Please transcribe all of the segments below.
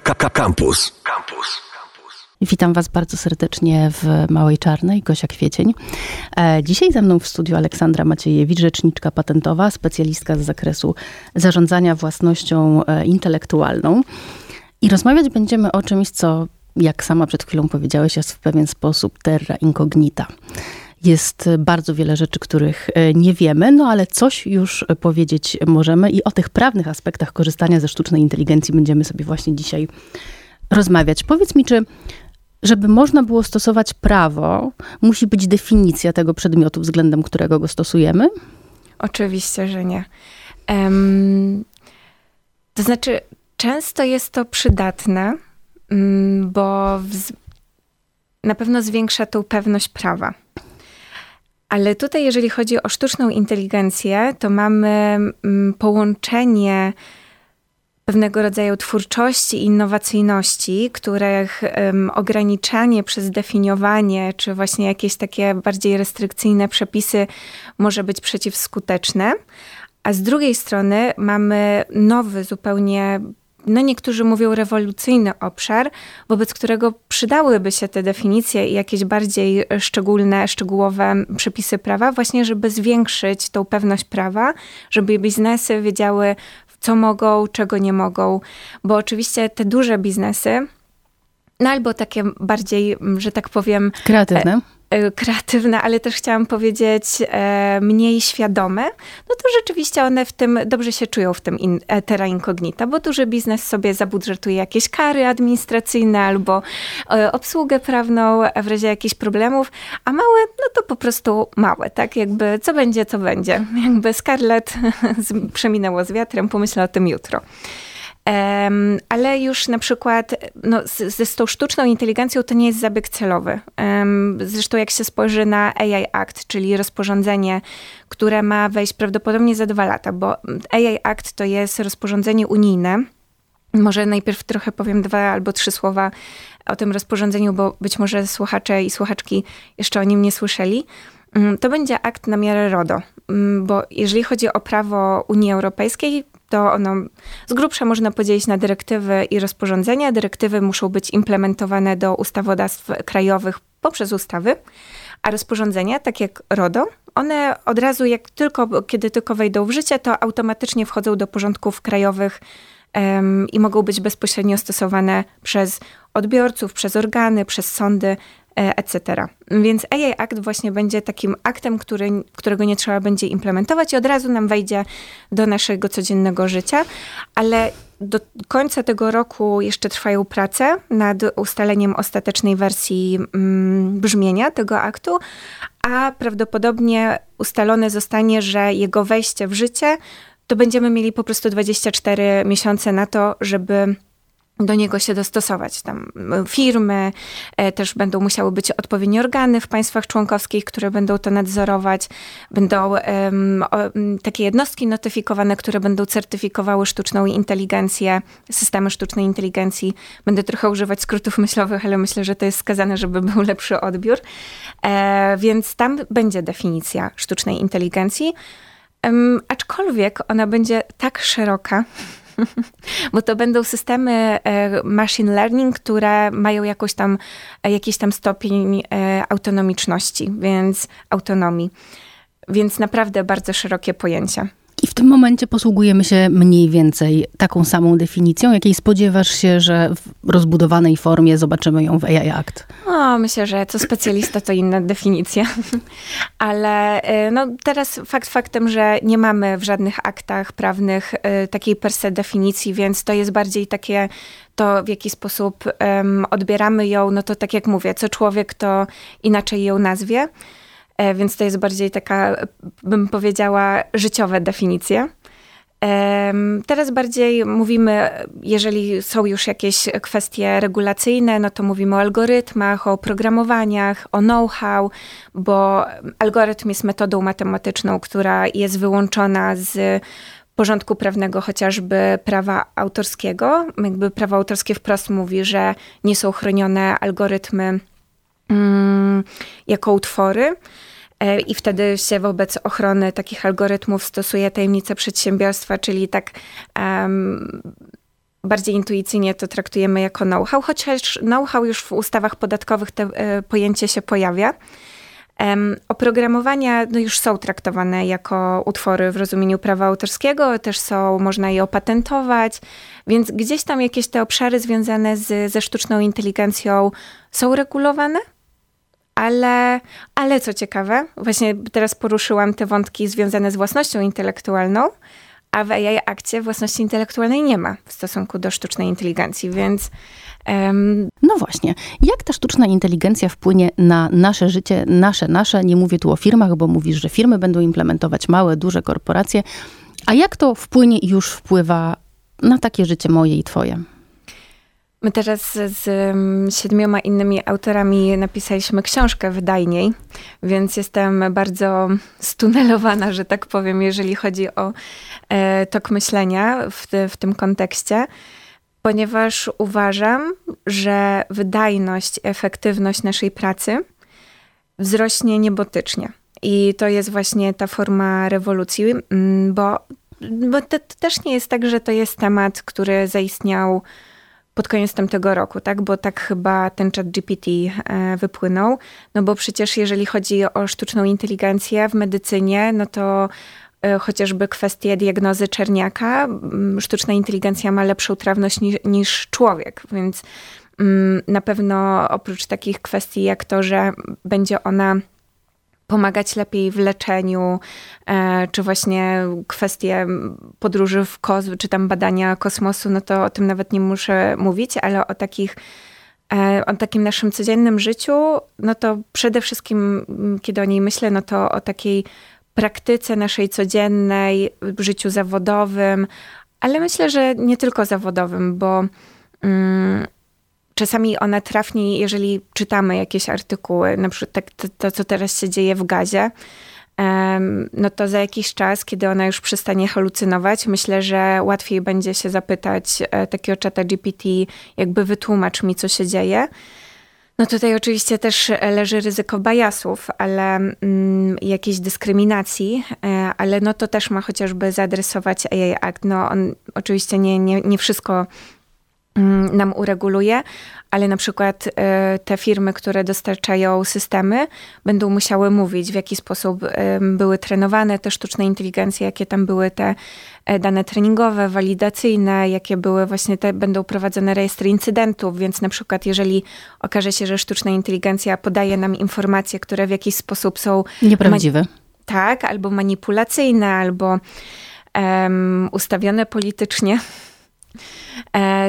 Campus. Campus. Witam Was bardzo serdecznie w Małej Czarnej, Gosia Kwiecień. E, dzisiaj ze mną w studiu Aleksandra Maciejewicz, rzeczniczka patentowa, specjalistka z zakresu zarządzania własnością e, intelektualną. I rozmawiać będziemy o czymś, co, jak sama przed chwilą powiedziałeś, jest w pewien sposób terra incognita. Jest bardzo wiele rzeczy, których e, nie wiemy, no ale coś już powiedzieć możemy i o tych prawnych aspektach korzystania ze sztucznej inteligencji będziemy sobie właśnie dzisiaj rozmawiać. Powiedz mi, czy żeby można było stosować prawo, musi być definicja tego przedmiotu, względem którego go stosujemy? Oczywiście, że nie. Um, to znaczy, często jest to przydatne, um, bo w, na pewno zwiększa tą pewność prawa. Ale tutaj, jeżeli chodzi o sztuczną inteligencję, to mamy um, połączenie pewnego rodzaju twórczości i innowacyjności, których um, ograniczanie przez definiowanie, czy właśnie jakieś takie bardziej restrykcyjne przepisy może być przeciwskuteczne. A z drugiej strony mamy nowy, zupełnie no niektórzy mówią rewolucyjny obszar, wobec którego przydałyby się te definicje i jakieś bardziej szczególne, szczegółowe przepisy prawa, właśnie żeby zwiększyć tą pewność prawa, żeby biznesy wiedziały, co mogą, czego nie mogą, bo oczywiście te duże biznesy, no albo takie bardziej, że tak powiem. Kreatywne. E, kreatywne, ale też chciałam powiedzieć e, mniej świadome, no to rzeczywiście one w tym dobrze się czują w tym in, e, terra incognita, bo duży biznes sobie zabudżetuje jakieś kary administracyjne albo obsługę prawną w razie jakichś problemów, a małe, no to po prostu małe, tak? Jakby co będzie, co będzie. Jakby Scarlett przeminęło z wiatrem, pomyślę o tym jutro. Um, ale już na przykład no, z, z, tą sztuczną inteligencją to nie jest zabieg celowy. Um, zresztą jak się spojrzy na AI Act, czyli rozporządzenie, które ma wejść prawdopodobnie za dwa lata, bo AI Act to jest rozporządzenie unijne. Może najpierw trochę powiem dwa albo trzy słowa o tym rozporządzeniu, bo być może słuchacze i słuchaczki jeszcze o nim nie słyszeli. To będzie akt na miarę RODO, bo jeżeli chodzi o prawo Unii Europejskiej, to ono z grubsza można podzielić na dyrektywy i rozporządzenia. Dyrektywy muszą być implementowane do ustawodawstw krajowych poprzez ustawy, a rozporządzenia, tak jak RODO, one od razu, jak tylko, kiedy tylko wejdą w życie, to automatycznie wchodzą do porządków krajowych um, i mogą być bezpośrednio stosowane przez odbiorców, przez organy, przez sądy etc. Więc AI Act właśnie będzie takim aktem, który, którego nie trzeba będzie implementować i od razu nam wejdzie do naszego codziennego życia, ale do końca tego roku jeszcze trwają prace nad ustaleniem ostatecznej wersji mm, brzmienia tego aktu, a prawdopodobnie ustalone zostanie, że jego wejście w życie to będziemy mieli po prostu 24 miesiące na to, żeby do niego się dostosować. Tam firmy e, też będą musiały być odpowiednie organy w państwach członkowskich, które będą to nadzorować. Będą um, takie jednostki notyfikowane, które będą certyfikowały sztuczną inteligencję, systemy sztucznej inteligencji. Będę trochę używać skrótów myślowych, ale myślę, że to jest skazane, żeby był lepszy odbiór. E, więc tam będzie definicja sztucznej inteligencji. Um, aczkolwiek ona będzie tak szeroka, Bo to będą systemy e, machine learning, które mają jakoś tam, e, jakiś tam stopień e, autonomiczności, więc autonomii. Więc naprawdę bardzo szerokie pojęcia. I w tym momencie posługujemy się mniej więcej taką samą definicją, jakiej spodziewasz się, że w rozbudowanej formie zobaczymy ją w AI Act? O, myślę, że co specjalista to inna definicja. Ale y, no, teraz fakt faktem, że nie mamy w żadnych aktach prawnych y, takiej per se definicji, więc to jest bardziej takie to w jaki sposób um, odbieramy ją, no to tak jak mówię, co człowiek to inaczej ją nazwie. E, więc to jest bardziej taka, bym powiedziała, życiowe definicje. Teraz bardziej mówimy, jeżeli są już jakieś kwestie regulacyjne, no to mówimy o algorytmach, o programowaniach, o know-how, bo algorytm jest metodą matematyczną, która jest wyłączona z porządku prawnego, chociażby prawa autorskiego. Jakby prawo autorskie wprost mówi, że nie są chronione algorytmy jako utwory. E, I wtedy się wobec ochrony takich algorytmów stosuje tajemnicę przedsiębiorstwa, czyli tak um, bardziej intuicyjnie to traktujemy jako know-how, chociaż know-how już w ustawach podatkowych te e, pojęcie się pojawia. Oprogramowania no już są traktowane jako utwory w rozumieniu prawa autorskiego, też są, można je opatentować, więc gdzieś tam jakieś te obszary związane z, ze sztuczną inteligencją są regulowane, ale, ale co ciekawe, właśnie teraz poruszyłam te wątki związane z własnością intelektualną, a w AI akcie własności intelektualnej nie ma w stosunku do sztucznej inteligencji, więc Um, no właśnie, jak ta sztuczna inteligencja wpłynie na nasze życie, nasze, nasze, nie mówię tu o firmach, bo mówisz, że firmy będą implementować małe, duże korporacje, a jak to wpłynie i już wpływa na takie życie moje i twoje? My teraz z siedmioma innymi autorami napisaliśmy książkę wydajniej, więc jestem bardzo stunelowana, że tak powiem, jeżeli chodzi o e, tok myślenia w, w tym kontekście ponieważ uważam, że wydajność, efektywność naszej pracy wzrośnie niebotycznie. I to jest właśnie ta forma rewolucji, mm, bo, bo to, to też nie jest tak, że to jest temat, który zaistniał pod koniec tamtego roku, tak? Bo tak chyba ten chat GPT e, wypłynął. No bo przecież jeżeli chodzi o sztuczną inteligencję w medycynie, no to E, chociażby kwestie diagnozy czerniaka. Mm, sztuczna inteligencja ma lepszą trawność niż, niż człowiek, więc mm, na pewno oprócz takich kwestii jak to, że będzie ona pomagać lepiej w leczeniu, e, czy właśnie kwestie podróży w kosmos, czy tam badania kosmosu, no to o tym nawet nie muszę mówić, ale o takich e, o takim naszym codziennym życiu, no to przede wszystkim, kiedy o niej myślę, no to o takiej praktyce naszej codziennej, życiu zawodowym, ale myślę, że nie tylko zawodowym, bo mm, czasami ona trafnie, jeżeli czytamy jakieś artykuły, na przykład tak, to, to, co teraz się dzieje w gazie, no to za jakiś czas, kiedy ona już przestanie halucynować, myślę, że łatwiej będzie się zapytać e, takiego czata GPT, jakby wytłumacz mi, co się dzieje. No tutaj oczywiście też leży ryzyko bajasów, ale mm, jakiejś dyskryminacji, e, ale no to też ma chociażby zaadresować AI Act. No on oczywiście nie, nie, nie wszystko nam ureguluje, ale na przykład e, te firmy, które dostarczają systemy, będą musiały mówić, w jaki sposób były trenowane te sztuczne inteligencje, jakie tam były te e, dane treningowe, walidacyjne, jakie były właśnie te, będą prowadzone rejestry incydentów, więc na przykład jeżeli okaże się, że sztuczna inteligencja podaje nam informacje, które w jakiś sposób są... Nieprawdziwe. Tak, albo manipulacyjne, albo um, ustawione politycznie, E,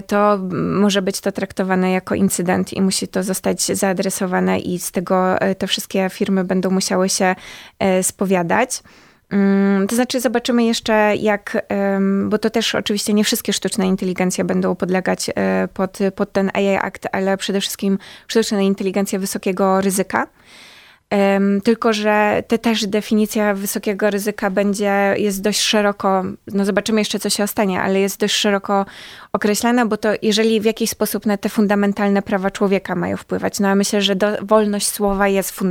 to może być to traktowane jako incydent i musi to zostać zaadresowane i z tego e, te wszystkie firmy będą musiały się e, spowiadać. Mm, to znaczy, zobaczymy jeszcze, jak, bo to też oczywiście nie wszystkie sztuczne inteligencje będą podlegać pod, pod ten AI Act, ale przede wszystkim sztuczna inteligencja wysokiego ryzyka. Tylko, że te też definicja wysokiego ryzyka będzie, jest dość szeroko, no zobaczymy jeszcze, co się ostanie, ale jest dość szeroko określana, bo to jeżeli w jakiś sposób na te fundamentalne prawa człowieka mają wpływać, no a myślę, że do, wolność słowa jest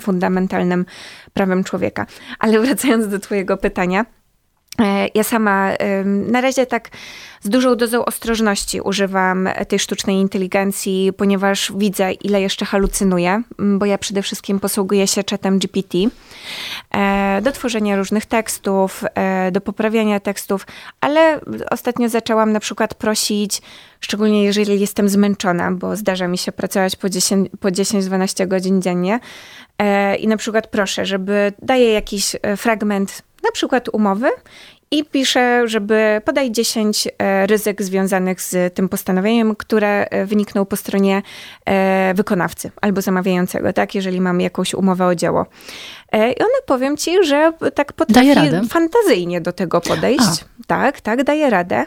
fundamentalnym prawem człowieka. Ale wracając do twojego pytania, ja sama na razie tak z dużą dozą ostrożności używam tej sztucznej inteligencji, ponieważ widzę, ile jeszcze halucynuję, bo ja przede wszystkim posługuję się czatem GPT e, do tworzenia różnych tekstów, e, do poprawiania tekstów, ale ostatnio zaczęłam na przykład prosić, szczególnie jeżeli jestem zmęczona, bo zdarza mi się pracować po 10-12 po 10, godzin dziennie i na przykład proszę, żeby daję jakiś fragment na przykład umowy i pisze, żeby podaj 10 e, ryzyk związanych z tym postanowieniem, które e, wynikną po stronie e, wykonawcy albo zamawiającego, tak, jeżeli mamy jakąś umowę o dzieło. I ona powiem ci, że tak potrafi fantazyjnie do tego podejść. A. Tak, tak, daje radę.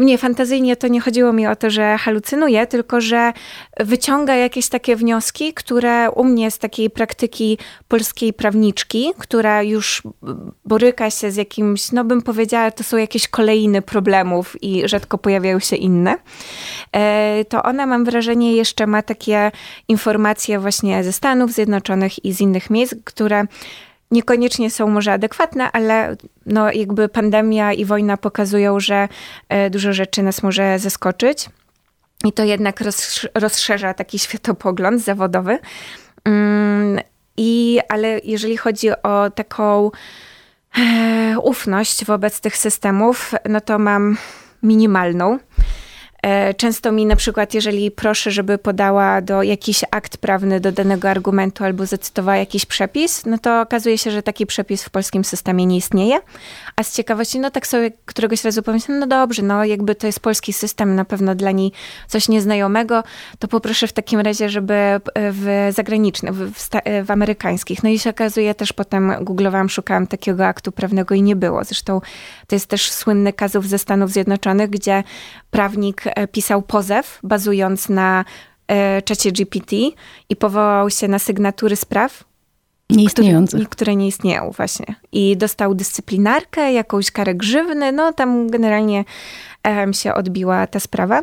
Nie, fantazyjnie to nie chodziło mi o to, że halucynuje, tylko że wyciąga jakieś takie wnioski, które u mnie z takiej praktyki polskiej prawniczki, która już boryka się z jakimś, no bym powiedziała, to są jakieś kolejne problemów i rzadko pojawiają się inne, e, to ona mam wrażenie jeszcze ma takie informacje właśnie ze Stanów Zjednoczonych i z innych miejsc, które niekoniecznie są może adekwatne, ale no jakby pandemia i wojna pokazują, że e, dużo rzeczy nas może zaskoczyć. I to jednak rozszerza taki światopogląd zawodowy. Mm, I, ale jeżeli chodzi o taką e, ufność wobec tych systemów, no to mam minimalną. E, często mi na przykład, jeżeli proszę, żeby podała do jakiś akt prawny do danego argumentu albo zacytowała jakiś przepis, no to okazuje się, że taki przepis w polskim systemie nie istnieje. A z ciekawości, no tak sobie któregoś razu pomyślałam, no dobrze, no jakby to jest polski system, na pewno dla niej coś nieznajomego, to poproszę w takim razie, żeby w zagranicznych, w, w, w amerykańskich. No i się okazuje, też potem googlowałam, szukałam takiego aktu prawnego i nie było. Zresztą to jest też słynny kazów ze Stanów Zjednoczonych, gdzie prawnik e, pisał pozew bazując na e, czacie GPT i powołał się na sygnatury spraw, Nieistniejące. Które, które nie istnieją właśnie. I dostał dyscyplinarkę, jakąś karę grzywny, no tam generalnie um, się odbiła ta sprawa.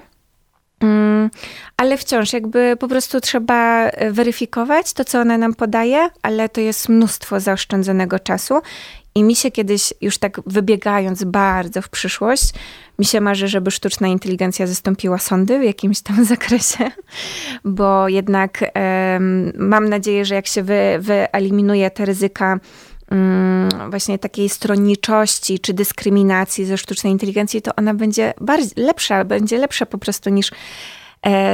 Um, ale wciąż jakby po prostu trzeba weryfikować to, co ona nam podaje, ale to jest mnóstwo zaoszczędzonego czasu i mi się kiedyś, już tak wybiegając bardzo w przyszłość, mi się marzy, żeby sztuczna inteligencja zastąpiła sądy w jakimś tam zakresie, bo jednak um, mam nadzieję, że jak się wy, wyeliminuje te ryzyka um, właśnie takiej stronniczości czy dyskryminacji ze sztucznej inteligencji, to ona będzie bardziej lepsza, będzie lepsza po prostu niż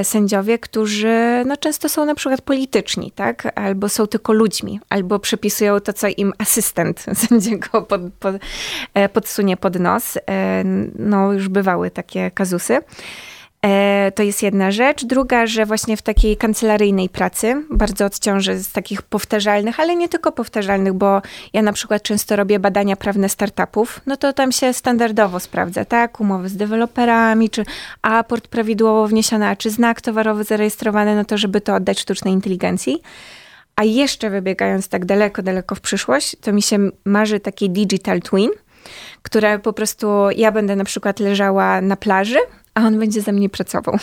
sędziowie, którzy no, często są na przykład polityczni, tak? Albo są tylko ludźmi, albo przepisują to, co im asystent sędziego pod, pod, e, podsunie pod nos. E, no, już bywały takie kazusy. E, to jest jedna rzecz. Druga, że właśnie w takiej kancelaryjnej pracy bardzo odciąży z takich powtarzalnych, ale nie tylko powtarzalnych, bo ja na przykład często robię badania prawne startupów, no to tam się standardowo sprawdza, tak? Umowy z deweloperami, czy aport prawidłowo wniesiony, a czy znak towarowy zarejestrowany, no to żeby to oddać sztucznej inteligencji. A jeszcze wybiegając tak daleko, daleko w przyszłość, to mi się marzy taki digital twin, które po prostu ja będę na przykład leżała na plaży a on będzie ze mnie pracował.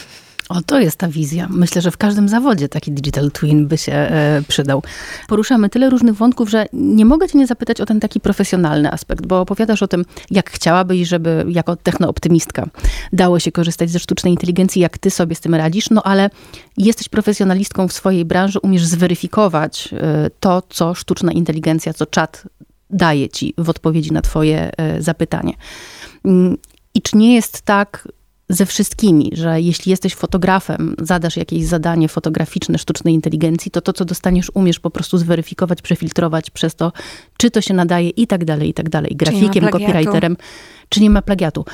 O, to jest ta wizja. Myślę, że w każdym zawodzie taki digital twin by się e, przydał. Poruszamy tyle różnych wątków, że nie mogę cię nie zapytać o ten taki profesjonalny aspekt, bo opowiadasz o tym, jak chciałabyś, żeby jako technooptymistka dało się korzystać ze sztucznej inteligencji, jak ty sobie z tym radzisz, no ale jesteś profesjonalistką w swojej branży, umiesz zweryfikować e, to, co sztuczna inteligencja, co czat daje ci w odpowiedzi na twoje e, zapytanie. Mm, I czy nie jest tak, ze wszystkimi, że jeśli jesteś fotografem, zadasz jakieś zadanie fotograficzne sztucznej inteligencji, to to, co dostaniesz, umiesz po prostu zweryfikować, przefiltrować przez to, czy to się nadaje i tak dalej, i tak dalej. Grafikiem, copywriterem, czy nie ma plagiatu.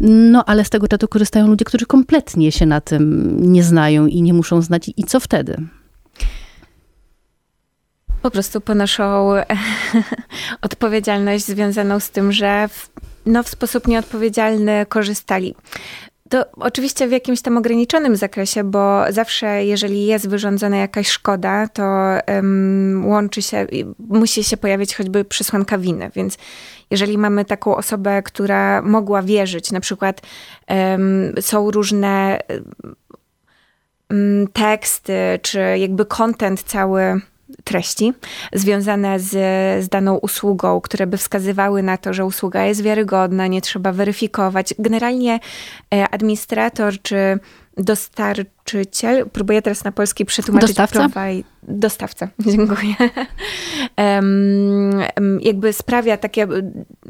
No, ale z tego czatu korzystają ludzie, którzy kompletnie się na tym nie znają i nie muszą znać. I co wtedy? Po prostu ponoszą odpowiedzialność związaną z tym, że w, no, w sposób nieodpowiedzialny korzystali. To oczywiście w jakimś tam ograniczonym zakresie, bo zawsze, jeżeli jest wyrządzona jakaś szkoda, to um, łączy się, musi się pojawić choćby przesłanka winy. Więc jeżeli mamy taką osobę, która mogła wierzyć, na przykład um, są różne um, teksty, czy jakby kontent cały treści związane z, z daną usługą, które by wskazywały na to, że usługa jest wiarygodna, nie trzeba weryfikować. Generalnie e, administrator czy dostarczyciel, próbuję teraz na polski przetłumaczyć. Dostawca? Dostawca, dziękuję. Um, jakby sprawia takie,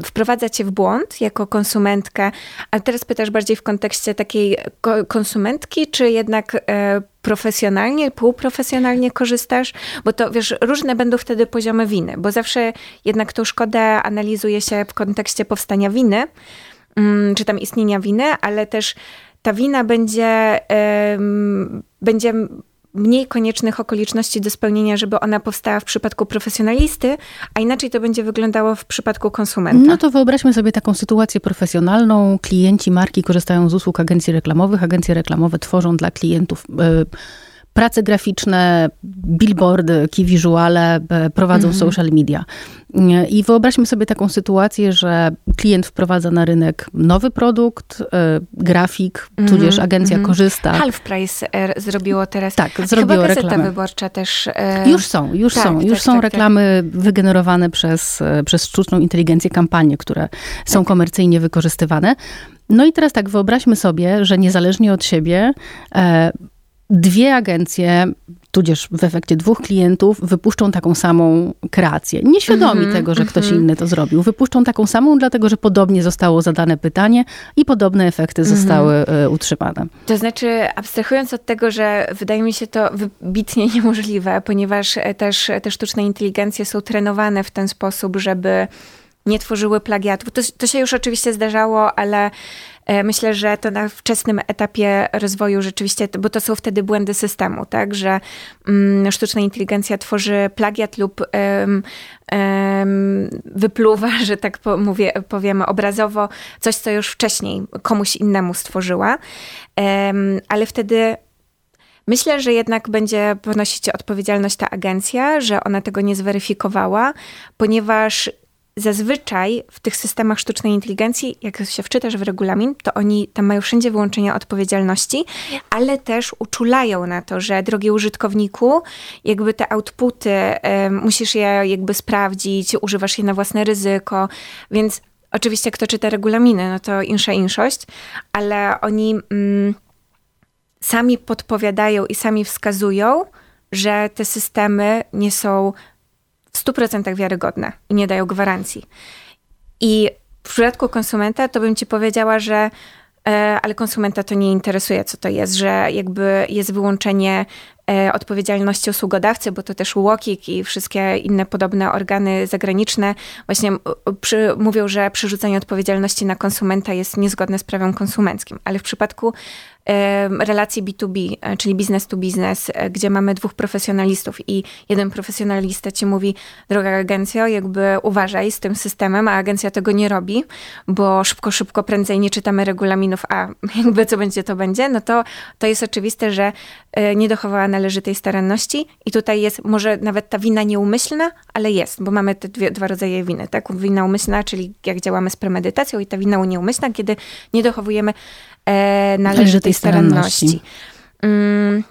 wprowadza cię w błąd jako konsumentkę, a teraz pytasz bardziej w kontekście takiej konsumentki, czy jednak e, profesjonalnie, półprofesjonalnie korzystasz? Bo to, wiesz, różne będą wtedy poziomy winy, bo zawsze jednak tą szkodę analizuje się w kontekście powstania winy, um, czy tam istnienia winy, ale też ta wina będzie, będzie mniej koniecznych okoliczności do spełnienia, żeby ona powstała w przypadku profesjonalisty, a inaczej to będzie wyglądało w przypadku konsumenta. No to wyobraźmy sobie taką sytuację profesjonalną. Klienci marki korzystają z usług agencji reklamowych. Agencje reklamowe tworzą dla klientów. Yy, prace graficzne, billboardy, key visuale, prowadzą mhm. social media. I wyobraźmy sobie taką sytuację, że klient wprowadza na rynek nowy produkt, y, grafik, -hmm, tudzież agencja mm -hmm. korzysta. Half Price e, zrobiło teraz. Tak, zrobiło Chyba reklamę. wyborcza też. E... Już są, już tak, są. Już tak, są tak, tak. reklamy wygenerowane przez, e, przez sztuczną inteligencję, kampanie, które są tak. komercyjnie wykorzystywane. No i teraz tak, wyobraźmy sobie, że niezależnie od siebie e, dwie agencje, tudzież w efekcie dwóch klientów, wypuszczą taką samą kreację. Nieświadomi mm -hmm, tego, że mm -hmm. ktoś mhm. inny to zrobił. Wypuszczą taką samą, dlatego że podobnie zostało zadane pytanie i podobne efekty mm -hmm. zostały e, utrzymane. To znaczy, abstrahując od tego, że wydaje mi się to wybitnie niemożliwe, ponieważ e, też te sztuczne inteligencje są trenowane w ten sposób, żeby nie tworzyły plagiatów. To, to się już oczywiście zdarzało, ale e, myślę, że to na wczesnym etapie rozwoju rzeczywiście, bo to są wtedy błędy systemu, tak, że mm, sztuczna inteligencja tworzy plagiat lub um, wypluwa, że tak po, mówię, powiemy obrazowo, coś, co już wcześniej komuś innemu stworzyła, ale wtedy Myślę, że jednak będzie ponosić odpowiedzialność ta agencja, że ona tego nie zweryfikowała, ponieważ zazwyczaj w tych systemach sztucznej inteligencji, jak się wczytasz w regulamin, to oni tam mają wszędzie wyłączenia odpowiedzialności, ale też uczulają na to, że drogi użytkowniku, jakby te outputy y, musisz je jakby sprawdzić, używasz je na własne ryzyko, więc oczywiście kto czyta regulaminy, no to insza inszość, ale oni mm, sami podpowiadają i sami wskazują, że te systemy nie są w 100% wiarygodne i nie dają gwarancji. I w przypadku konsumenta to bym ci powiedziała, że e, ale konsumenta to nie interesuje, co to jest, że jakby jest wyłączenie e, odpowiedzialności usługodawcy, bo to też UOKiK i wszystkie inne podobne organy zagraniczne właśnie przy, mówią, że przerzucenie odpowiedzialności na konsumenta jest niezgodne z prawem konsumenckim. Ale w przypadku relacji B2B, e, czyli business to business, e, gdzie mamy dwóch profesjonalistów i jeden profesjonalista ci mówi, droga agencjo, jakby uważaj z tym systemem, a agencja tego nie robi, bo szybko, szybko, prędzej nie czytamy regulaminów, a jakby co będzie, to będzie, no to, to jest oczywiste, że e, nie dochowała należytej staranności i tutaj jest może nawet ta wina nieumyślna, ale jest, bo mamy te dwie, dwa rodzaje winy, tak? Wina umyślna, czyli jak działamy z premedytacją i ta wina nieumyślna, kiedy nie dochowujemy e, należytej staranności. staranności. Mm,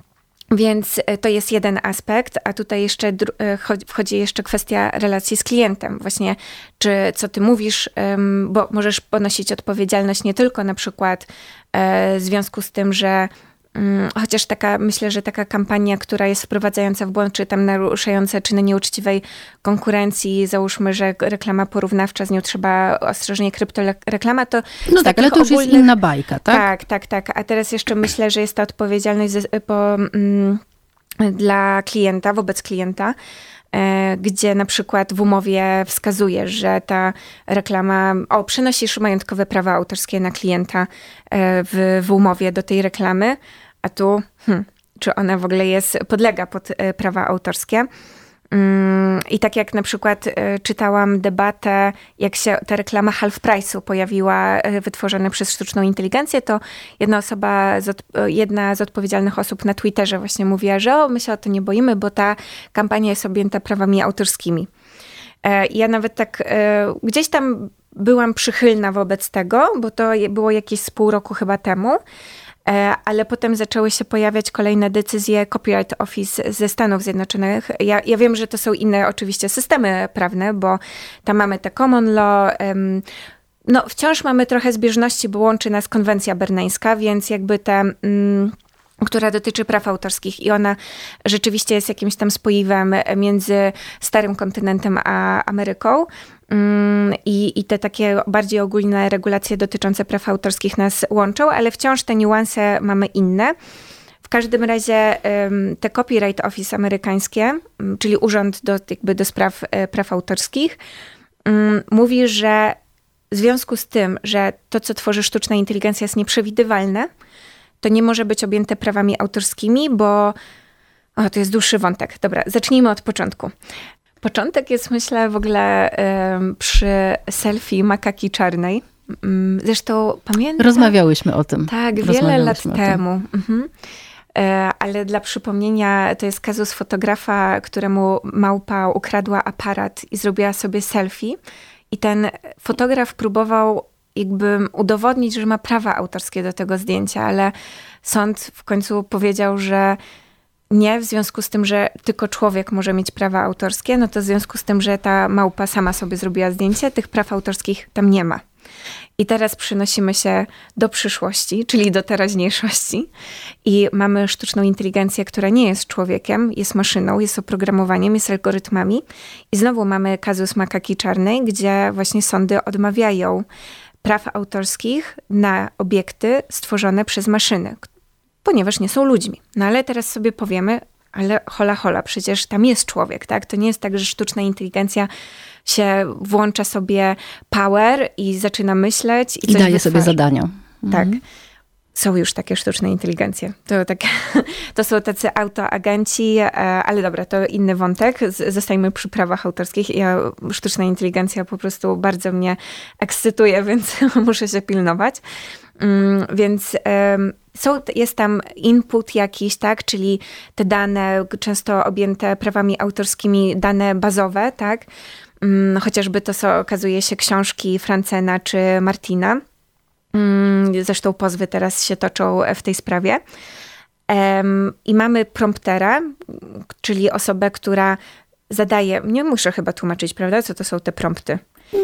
więc e, to jest jeden aspekt, a tutaj jeszcze e, wchodzi jeszcze kwestia relacji z klientem. Właśnie, czy co ty mówisz, bo możesz ponosić odpowiedzialność nie tylko na przykład e, w związku z tym, że chociaż taka, myślę, że taka kampania, która jest wprowadzająca w błąd, czy tam naruszająca czyny nieuczciwej konkurencji, załóżmy, że reklama porównawcza, z nią trzeba ostrożnie kryptoreklama, to... No tak, ale to już ogólnych... jest inna bajka, tak? Tak, tak, tak. A teraz jeszcze myślę, że jest to odpowiedzialność po, mm, dla klienta, wobec klienta, gdzie na przykład w umowie wskazuje, że ta reklama, o, przenosisz majątkowe prawa autorskie na klienta e, w, w umowie do tej reklamy, a tu, hmm, czy ona w ogóle jest, podlega pod e, prawa autorskie. Mm, I tak jak na przykład e, czytałam debatę, jak się ta reklama half price'u pojawiła, e, wytworzona przez sztuczną inteligencję, to jedna osoba, z jedna z odpowiedzialnych osób na Twitterze właśnie mówiła, że o, my się o to nie boimy, bo ta kampania jest objęta prawami autorskimi. Ja nawet tak gdzieś tam byłam przychylna wobec tego, bo to było jakieś z pół roku chyba temu. E, ale potem zaczęły się pojawiać kolejne decyzje Copyright Office ze Stanów Zjednoczonych. Ja, ja wiem, że to są inne oczywiście systemy prawne, bo tam mamy te common law, no wciąż mamy trochę zbieżności, bo łączy nas konwencja berneńska, więc jakby te... Mm, która dotyczy praw autorskich i ona rzeczywiście jest jakimś tam spoiwem między starym kontynentem a Ameryką. Mm, I, I te takie bardziej ogólne regulacje dotyczące praw autorskich nas łączą, ale wciąż te niuanse mamy inne. W każdym razie te Copyright Office amerykańskie, czyli Urząd do, jakby do Spraw e, Praw Autorskich, mówi, że w związku z tym, że to, co tworzy sztuczna inteligencja jest nieprzewidywalne, to nie może być objęte prawami autorskimi, bo o, to jest dłuższy wątek. Dobra, zacznijmy od początku. Początek jest, myślę, w ogóle przy selfie makaki czarnej. Mm, zresztą pamiętam. Rozmawiałyśmy o tym. Tak, wiele lat temu. Mhm. E, ale dla przypomnienia, to jest kazus fotografa, któremu małpa ukradła aparat i zrobiła sobie selfie. I ten fotograf próbował jakby udowodnić, że ma prawa autorskie do tego zdjęcia, ale sąd w końcu powiedział, że nie, w związku z tym, że tylko człowiek może mieć prawa autorskie, no to w związku z tym, że ta małpa sama sobie zrobiła zdjęcie, tych praw autorskich tam nie ma. I teraz przynosimy się do przyszłości, czyli do teraźniejszości, i mamy sztuczną inteligencję, która nie jest człowiekiem, jest maszyną, jest oprogramowaniem, jest algorytmami. I znowu mamy kazus makaki czarnej, gdzie właśnie sądy odmawiają praw autorskich na obiekty stworzone przez maszyny, ponieważ nie są ludźmi. No ale teraz sobie powiemy, ale hola hola, przecież tam jest człowiek, tak? To nie jest tak, że sztuczna inteligencja się włącza sobie power i zaczyna myśleć. I, I daje sobie zadania. Tak. Mhm. Są już takie sztuczne inteligencje. To, tak, to są tacy autoagenci, e, ale dobra, to inny wątek. Zostajmy przy prawach autorskich. Ja, sztuczna inteligencja po prostu bardzo mnie ekscytuje, więc muszę się pilnować. Mm, więc są, jest tam input jakiś, tak, czyli te dane, często objęte prawami autorskimi, dane bazowe, tak, mm, chociażby to, co okazuje się książki Francena czy Martina. Mm, zresztą pozwy teraz się toczą w tej sprawie. I mamy promptera, czyli osobę, która zadaje, nie muszę chyba tłumaczyć, prawda, co to są te prompty.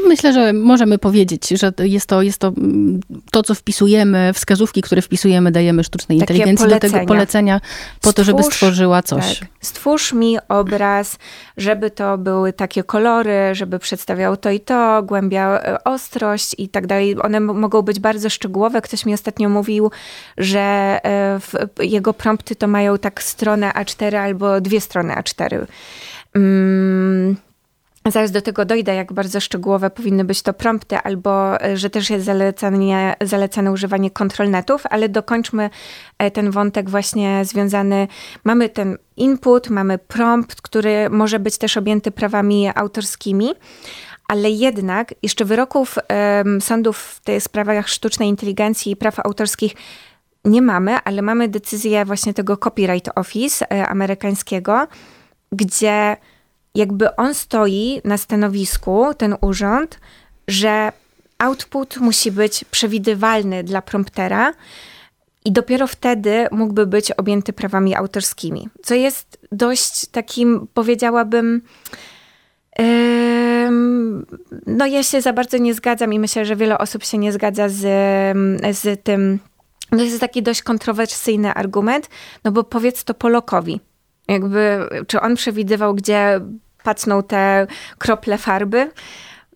Myślę, że możemy powiedzieć, że jest to, jest to mm, to, co wpisujemy, wskazówki, które wpisujemy, dajemy sztucznej Takie inteligencji polecenia. do tego polecenia po Stwórz, to, żeby stworzyła coś. Tak. Stwórz mi obraz, żeby to były takie kolory, żeby przedstawiał to i to, głębia e, ostrość i tak dalej. One mogą być bardzo szczegółowe. Ktoś mi ostatnio mówił, że e, jego prompty to mają tak stronę A4 albo dwie strony A4. Mm Zaraz do tego dojdę, jak bardzo szczegółowe powinny być to prompty, albo e, że też jest zalecanie, zalecane używanie kontrolnetów, ale dokończmy e, ten wątek właśnie związany. Mamy ten input, mamy prompt, który może być też objęty prawami autorskimi, ale jednak jeszcze wyroków um, sądów w tych sprawach sztucznej inteligencji i praw autorskich nie mamy, ale mamy decyzję właśnie tego Copyright Office e, amerykańskiego, gdzie jakby on stoi na stanowisku, ten urząd, że output musi być przewidywalny dla promptera i dopiero wtedy mógłby być objęty prawami autorskimi. Co jest dość takim, powiedziałabym, no ja się za bardzo nie zgadzam i myślę, że wiele osób się nie zgadza z, z tym. To jest taki dość kontrowersyjny argument, no bo powiedz to Polokowi. Jakby, czy on przewidywał, gdzie pacną te krople farby.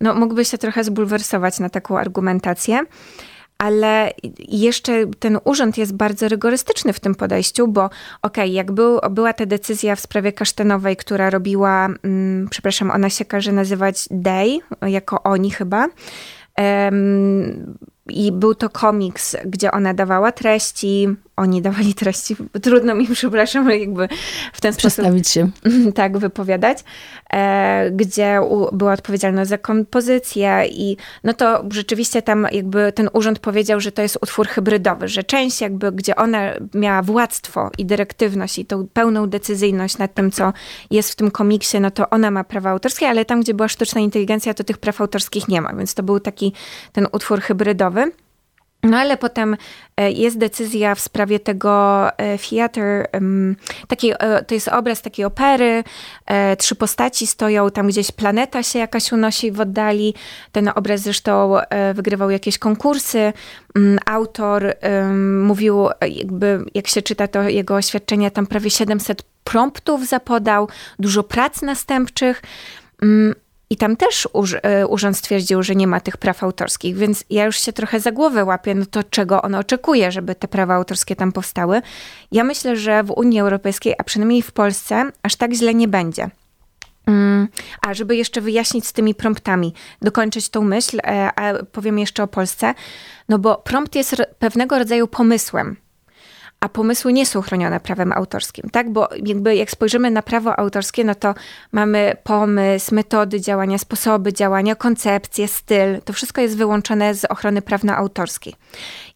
No, mógłby się trochę zbulwersować na taką argumentację. Ale jeszcze ten urząd jest bardzo rygorystyczny w tym podejściu, bo okej, okay, jak był, była ta decyzja w sprawie kasztanowej, która robiła, mm, przepraszam, ona się każe nazywać Day, jako oni chyba. Um, i był to komiks, gdzie ona dawała treści, oni dawali treści, trudno mi, przepraszam, jakby w ten Przestawić sposób się. tak wypowiadać, e, gdzie u, była odpowiedzialność za kompozycję i no to rzeczywiście tam jakby ten urząd powiedział, że to jest utwór hybrydowy, że część jakby, gdzie ona miała władztwo i dyrektywność i tą pełną decyzyjność nad tym, co jest w tym komiksie, no to ona ma prawa autorskie, ale tam, gdzie była sztuczna inteligencja, to tych praw autorskich nie ma, więc to był taki ten utwór hybrydowy. No ale potem e, jest decyzja w sprawie tego e, theater, taki, e, to jest obraz takiej opery, trzy postaci stoją, tam gdzieś planeta się jakaś unosi w oddali, ten obraz zresztą wygrywał jakieś konkursy, mm, autor mówił, jakby jak się czyta to jego oświadczenia, tam prawie 700 promptów zapodał, dużo prac następczych, mm, i tam też e, urząd stwierdził, że nie ma tych praw autorskich, więc ja już się trochę za głowę łapię, no to czego on oczekuje, żeby te prawa autorskie tam powstały. Ja myślę, że w Unii Europejskiej, a przynajmniej w Polsce, aż tak źle nie będzie. Mm, a żeby jeszcze wyjaśnić z tymi promptami, dokończyć tą myśl, e, a powiem jeszcze o Polsce, no bo prompt jest pewnego rodzaju pomysłem a pomysły nie są chronione prawem autorskim, tak? Bo jakby jak spojrzymy na prawo autorskie, no to mamy pomysł, metody działania, sposoby działania, koncepcje, styl. To wszystko jest wyłączone z ochrony prawna autorskiej.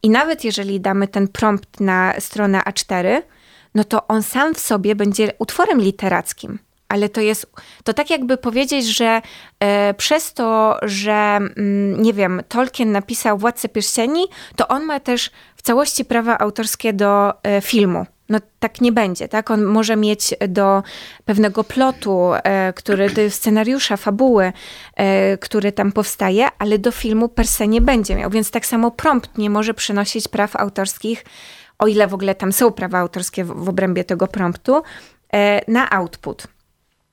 I nawet jeżeli damy ten prompt na stronę A4, no to on sam w sobie będzie utworem literackim. Ale to jest, to tak jakby powiedzieć, że e, przez to, że mm, nie wiem, Tolkien napisał Władcę Pierścieni, to on ma też w całości prawa autorskie do e, filmu. No tak nie będzie, tak? On może mieć do pewnego plotu, e, który, do scenariusza, fabuły, który tam powstaje, ale do filmu per se nie będzie miał. Więc tak samo prompt nie może przynosić praw autorskich, o ile w ogóle tam są prawa autorskie w, w obrębie tego promptu, na output.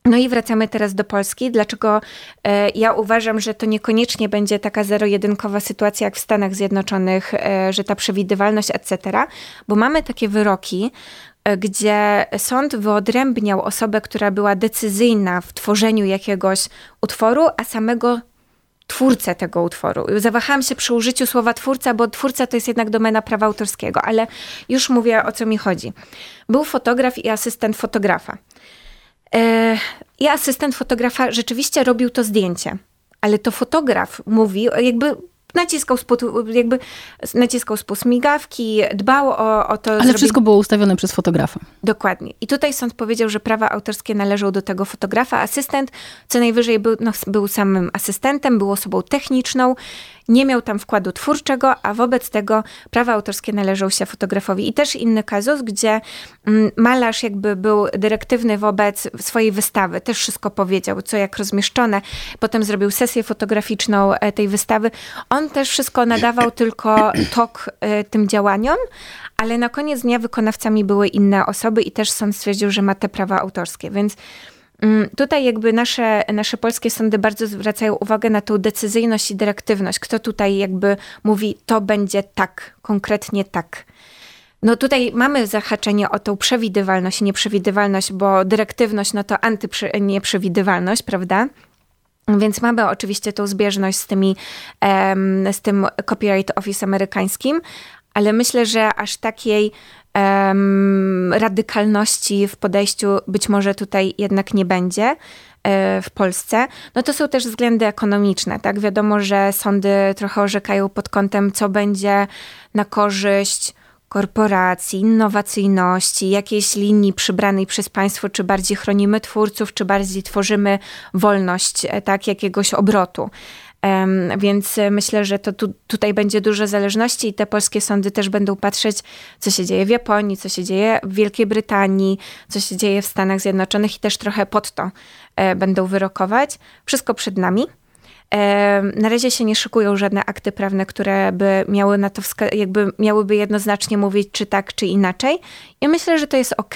No i wracamy teraz do Polski. Dlaczego e, ja uważam, że to niekoniecznie będzie taka zero-jedynkowa sytuacja jak w Stanach Zjednoczonych, e, że ta przewidywalność, etc., bo mamy takie wyroki, e, gdzie sąd wyodrębniał osobę, która była decyzyjna w tworzeniu jakiegoś utworu, a samego twórcę tego utworu. Zawahałam się przy użyciu słowa twórca, bo twórca to jest jednak domena prawa autorskiego, ale już mówię o co mi chodzi. Był fotograf i asystent fotografa. E, I asystent fotografa rzeczywiście robił to zdjęcie, ale to fotograf mówi, jakby naciskał spod, jakby naciskał spust migawki, dbał o, o to. Ale zrobi... wszystko było ustawione przez fotografa. Dokładnie. I tutaj sąd powiedział, że prawa autorskie należą do tego fotografa. Asystent co najwyżej był, no, był samym asystentem, był osobą techniczną nie miał tam wkładu twórczego, a wobec tego prawa autorskie należą się fotografowi. I też inny kazus, gdzie mm, malarz jakby był dyrektywny wobec swojej wystawy, też wszystko powiedział, co jak rozmieszczone, potem zrobił sesję fotograficzną e, tej wystawy. On też wszystko nadawał tylko tok e, tym działaniom, ale na koniec dnia wykonawcami były inne osoby i też sąd stwierdził, że ma te prawa autorskie, więc tutaj jakby nasze, nasze polskie sądy bardzo zwracają uwagę na tą decyzyjność i dyrektywność. Kto tutaj jakby mówi, to będzie tak, konkretnie tak. No tutaj mamy zahaczenie o tą przewidywalność i nieprzewidywalność, bo dyrektywność no to antynieprzewidywalność, prawda? Więc mamy oczywiście tą zbieżność z, tymi, z tym Copyright Office amerykańskim, ale myślę, że aż takiej um, radykalności w podejściu być może tutaj jednak nie będzie e, w Polsce, no to są też względy ekonomiczne, tak? Wiadomo, że sądy trochę orzekają pod kątem, co będzie na korzyść korporacji, innowacyjności, jakiejś linii przybranej przez państwo, czy bardziej chronimy twórców, czy bardziej tworzymy wolność, e, tak, jakiegoś obrotu. Więc myślę, że to tu, tutaj będzie dużo zależności i te polskie sądy też będą patrzeć, co się dzieje w Japonii, co się dzieje w Wielkiej Brytanii, co się dzieje w Stanach Zjednoczonych i też trochę pod to e, będą wyrokować. Wszystko przed nami. Na razie się nie szykują żadne akty prawne, które by miały na to, jakby miałyby jednoznacznie mówić, czy tak, czy inaczej. I myślę, że to jest ok,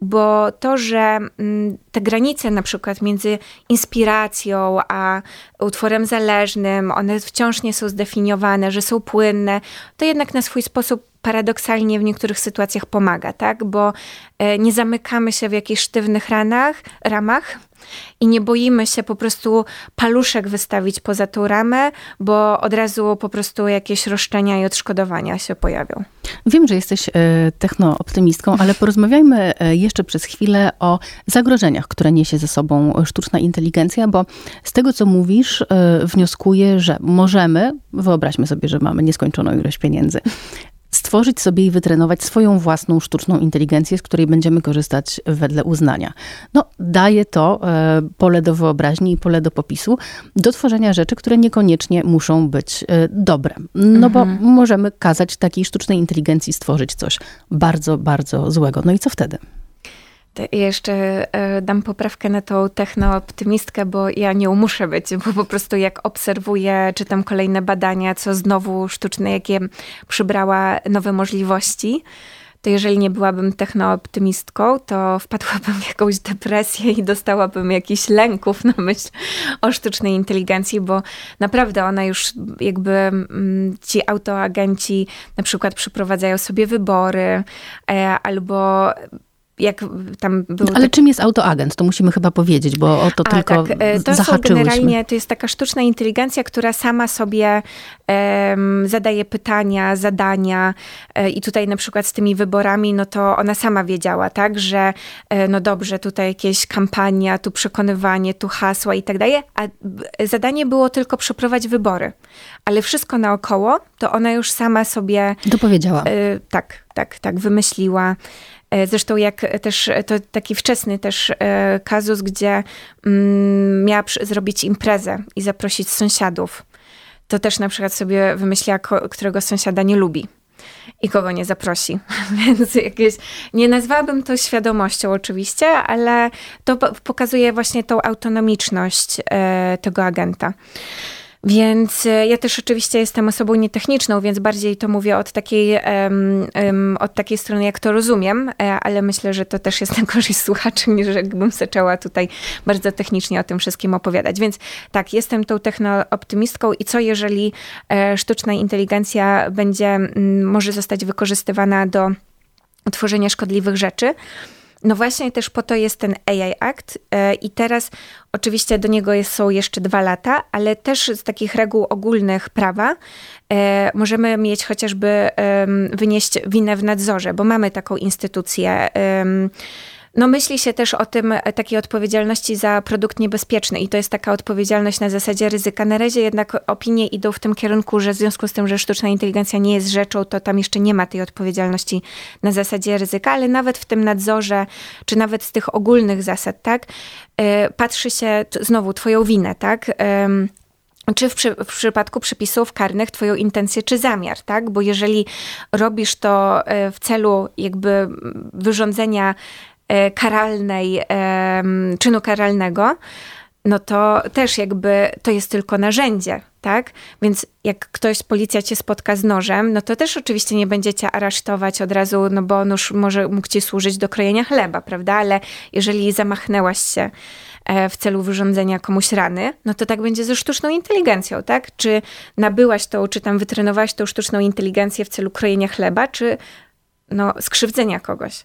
bo to, że mm, te granice na przykład między inspiracją a utworem zależnym, one wciąż nie są zdefiniowane, że są płynne, to jednak na swój sposób paradoksalnie w niektórych sytuacjach pomaga, tak? Bo e, nie zamykamy się w jakichś sztywnych ranach, ramach, i nie boimy się po prostu paluszek wystawić poza tą ramę, bo od razu po prostu jakieś roszczenia i odszkodowania się pojawią. Wiem, że jesteś e, technooptymistką, ale porozmawiajmy e, jeszcze przez chwilę o zagrożeniach, które niesie ze sobą sztuczna inteligencja, bo z tego, co mówisz, wnioskuję, że możemy, wyobraźmy sobie, że mamy nieskończoną ilość pieniędzy, stworzyć sobie i wytrenować swoją własną sztuczną inteligencję, z której będziemy korzystać wedle uznania. No, daje to e, pole do wyobraźni i pole do popisu do tworzenia rzeczy, które niekoniecznie muszą być e, dobre. No mhm. bo możemy kazać takiej sztucznej inteligencji stworzyć coś bardzo, bardzo złego. No i co wtedy? Jeszcze e, dam poprawkę na tą technooptymistkę, bo ja nie muszę być, bo po prostu jak obserwuję, czytam kolejne badania, co znowu sztuczne, jakie przybrała nowe możliwości, to jeżeli nie byłabym technooptymistką, to wpadłabym w jakąś depresję i dostałabym jakichś lęków na myśl o sztucznej inteligencji, bo naprawdę ona już jakby mm, ci autoagenci na przykład przeprowadzają sobie wybory e, albo jak tam. Ale czym jest autoagent? To musimy chyba powiedzieć, bo o to A, tylko tak. E, to zahaczyłyśmy. generalnie, to jest taka sztuczna inteligencja, która sama sobie um, zadaje pytania, zadania e, i tutaj na przykład z tymi wyborami, no to ona sama wiedziała, tak, że e, no dobrze, tutaj jakieś kampania, tu przekonywanie, tu hasła i tak dalej, a zadanie było tylko przeprowadzić wybory. Ale wszystko naokoło, to ona już sama sobie... Dopowiedziała. tak, tak, tak, wymyśliła. Zresztą jak też, to taki wczesny też kazus, gdzie mm, miała zrobić imprezę i zaprosić sąsiadów. To też na przykład sobie wymyśliła, którego sąsiada nie lubi i kogo nie zaprosi. Więc jakieś, nie nazwałabym to świadomością oczywiście, ale to pokazuje właśnie tą autonomiczność e, tego agenta. Więc e, ja też oczywiście jestem osobą nietechniczną, więc bardziej to mówię od takiej, um, um, od takiej strony, jak to rozumiem, e, ale myślę, że to też jest na korzyść słuchaczy, niż jakbym zaczęła tutaj bardzo technicznie o tym wszystkim opowiadać. Więc tak, jestem tą technooptymistką i co jeżeli e, sztuczna inteligencja będzie, może zostać wykorzystywana do tworzenia szkodliwych rzeczy, no właśnie też po to jest ten AI Act e, i teraz oczywiście do niego jest, są jeszcze dwa lata, ale też z takich reguł ogólnych prawa e, możemy mieć chociażby wynieść winę w nadzorze, bo mamy taką instytucję no myśli się też o tym, e, takiej odpowiedzialności za produkt niebezpieczny i to jest taka odpowiedzialność na zasadzie ryzyka. Na razie jednak opinie idą w tym kierunku, że w związku z tym, że sztuczna inteligencja nie jest rzeczą, to tam jeszcze nie ma tej odpowiedzialności na zasadzie ryzyka, ale nawet w tym nadzorze, czy nawet z tych ogólnych zasad, tak, e, patrzy się znowu twoją winę, tak, czy w, przy, w, przypadku przepisów karnych twoją intencję czy zamiar, tak? Bo jeżeli robisz to e, w celu jakby wyrządzenia E, karalnej, czynu karalnego, no to też jakby to jest tylko narzędzie, tak? Więc jak ktoś, policja cię spotka z nożem, no to też oczywiście nie będziecie aresztować od razu, no bo nóż może mógł ci służyć do krojenia chleba, prawda? Ale jeżeli zamachnęłaś się e, w celu wyrządzenia komuś rany, no to tak będzie ze sztuczną inteligencją, tak? Czy nabyłaś tą, czy tam wytrenowałaś tą sztuczną inteligencję w celu krojenia chleba, czy no, skrzywdzenia kogoś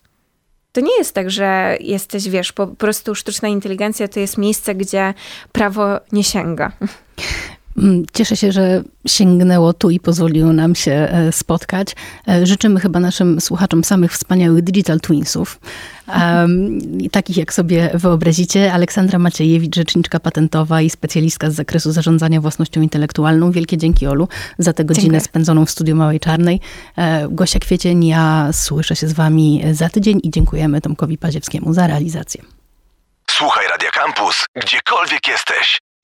to nie jest tak, że jesteś, wiesz, po prostu sztuczna inteligencja to jest miejsce, gdzie prawo nie sięga. Mm, cieszę się, że sięgnęło tu i pozwoliło nam się e, spotkać. E, życzymy chyba naszym słuchaczom samych wspaniałych digital twinsów. Um, takich jak sobie wyobrazicie. Aleksandra Maciejewicz, rzeczniczka patentowa i specjalistka z zakresu zarządzania własnością intelektualną. Wielkie dzięki Olu za tę godzinę Dziękuję. spędzoną w studiu Małej Czarnej. E, Gosia Kwiecień, ja słyszę się z wami za tydzień i dziękujemy Tomkowi Paziewskiemu za realizację. Słuchaj Radio Campus, gdziekolwiek jesteś.